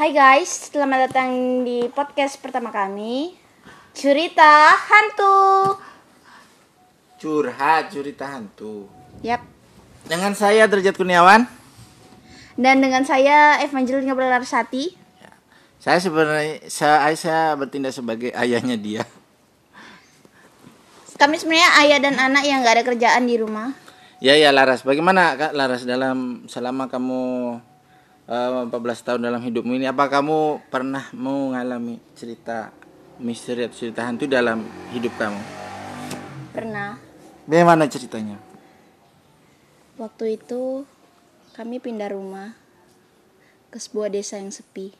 Hai guys, selamat datang di podcast pertama kami Cerita Hantu Curhat cerita hantu. Yap, Dengan saya Derajat Kurniawan. dan dengan saya Evangelina Berlarsati Saya sebenarnya saya, saya bertindak sebagai ayahnya dia. Kami sebenarnya ayah dan anak yang gak ada kerjaan di rumah Ya ya Laras, bagaimana Kak Laras dalam selama kamu eh, 14 tahun dalam hidupmu ini apa kamu pernah mengalami cerita misteri atau cerita hantu dalam hidup kamu? Pernah, Bagaimana ceritanya? waktu itu kami pindah rumah ke sebuah desa yang sepi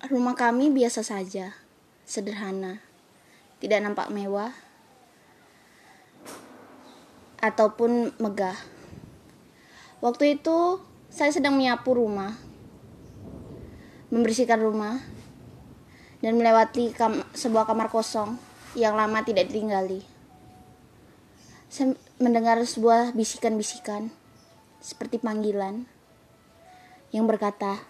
Rumah kami biasa saja, sederhana, tidak nampak mewah ataupun megah. Waktu itu saya sedang menyapu rumah, membersihkan rumah, dan melewati kam- sebuah kamar kosong yang lama tidak ditinggali. Saya mendengar sebuah bisikan-bisikan seperti panggilan yang berkata,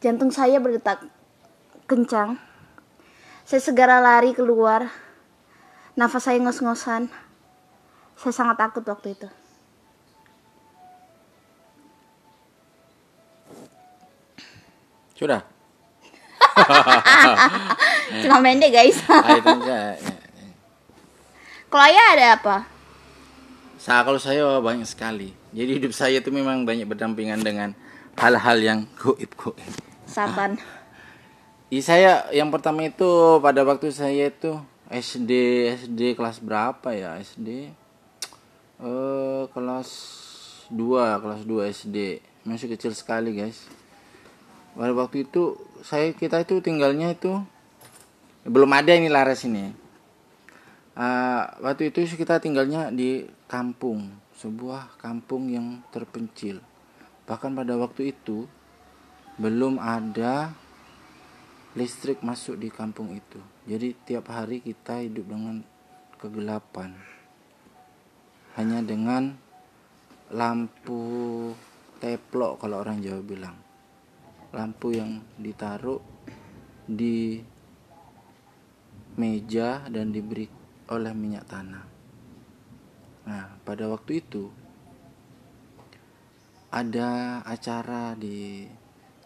Jantung saya berdetak kencang. Saya segera lari keluar. Nafas saya ngos-ngosan. Saya sangat takut waktu itu. Sudah. Cuma pendek guys. Ah. Kalau ayah ada apa? Saya kalau saya banyak sekali. Jadi hidup saya itu memang banyak berdampingan dengan hal-hal yang goib-goib. Satan. Iya saya yang pertama itu pada waktu saya itu SD SD kelas berapa ya SD eh kelas 2 kelas 2 SD masih kecil sekali guys pada waktu itu saya kita itu tinggalnya itu belum ada ini laras ini Ah, waktu itu kita tinggalnya di kampung sebuah kampung yang terpencil bahkan pada waktu itu belum ada listrik masuk di kampung itu. Jadi tiap hari kita hidup dengan kegelapan. Hanya dengan lampu teplok kalau orang Jawa bilang. Lampu yang ditaruh di meja dan diberi oleh minyak tanah. Nah, pada waktu itu ada acara di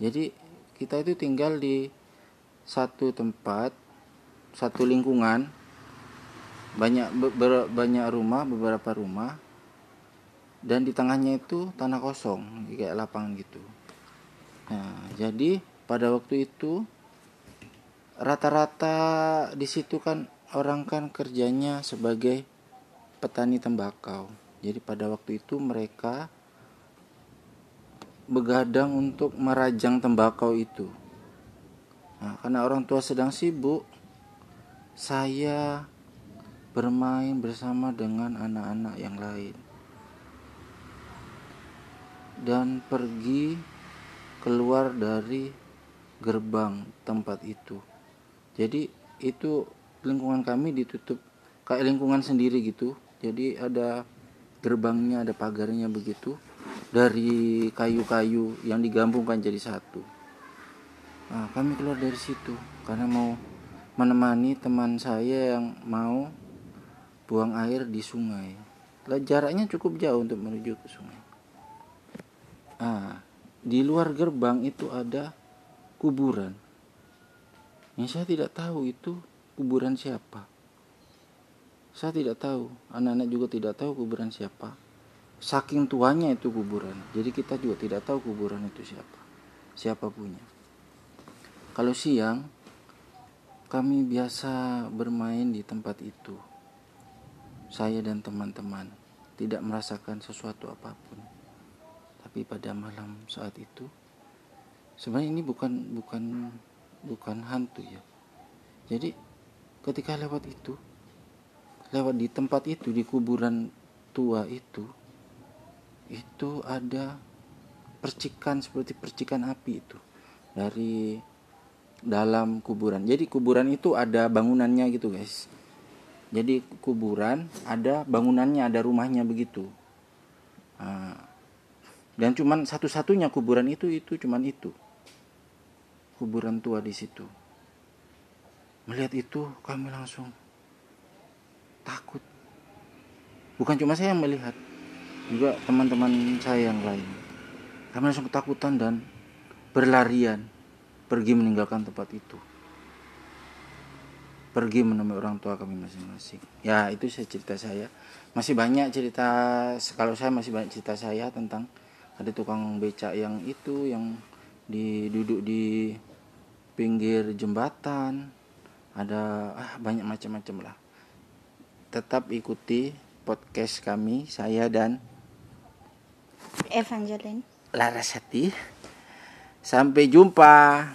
jadi kita itu tinggal di satu tempat satu lingkungan banyak be- ber- banyak rumah beberapa rumah. Dan di tengahnya itu tanah kosong kayak lapangan gitu. Nah jadi pada waktu itu rata-rata di situ kan orang kan kerjanya sebagai petani tembakau. Jadi pada waktu itu mereka begadang untuk merajang tembakau itu. Nah, karena orang tua sedang sibuk, saya bermain bersama dengan anak-anak yang lain dan pergi keluar dari gerbang tempat itu. Jadi itu lingkungan kami ditutup kayak lingkungan sendiri gitu. Jadi ada gerbangnya, ada pagarnya begitu dari kayu-kayu yang digabungkan jadi satu. Nah, kami keluar dari situ karena mau menemani teman saya yang mau buang air di sungai. Jaraknya cukup jauh untuk menuju ke sungai. Ah, di luar gerbang itu ada kuburan. Yang saya tidak tahu itu kuburan siapa. Saya tidak tahu, anak-anak juga tidak tahu kuburan siapa. Saking tuanya itu kuburan. Jadi kita juga tidak tahu kuburan itu siapa. Siapa punya. Kalau siang, kami biasa bermain di tempat itu. Saya dan teman-teman tidak merasakan sesuatu apa pun. Tapi pada malam saat itu, sebenarnya ini bukan bukan bukan hantu ya. Jadi ketika lewat itu, lewat di tempat itu di kuburan tua itu, itu ada percikan seperti percikan api itu dari dalam kuburan. Jadi kuburan itu ada bangunannya gitu, guys. Jadi kuburan ada bangunannya, ada rumahnya begitu. Ah, dan cuman satu-satunya kuburan itu itu cuman itu. Kuburan tua di situ. Melihat itu kami langsung takut. Bukan cuma saya yang melihat juga teman-teman saya yang lain. Kami langsung ketakutan dan berlarian pergi meninggalkan tempat itu pergi menemui orang tua kami masing-masing. Ya itu saya cerita saya. Masih banyak cerita kalau saya masih banyak cerita saya tentang ada tukang becak yang itu yang di duduk di pinggir jembatan. Ada ah banyak macam-macam lah. Tetap ikuti podcast kami saya dan Evangeline. Larasati. Sampai jumpa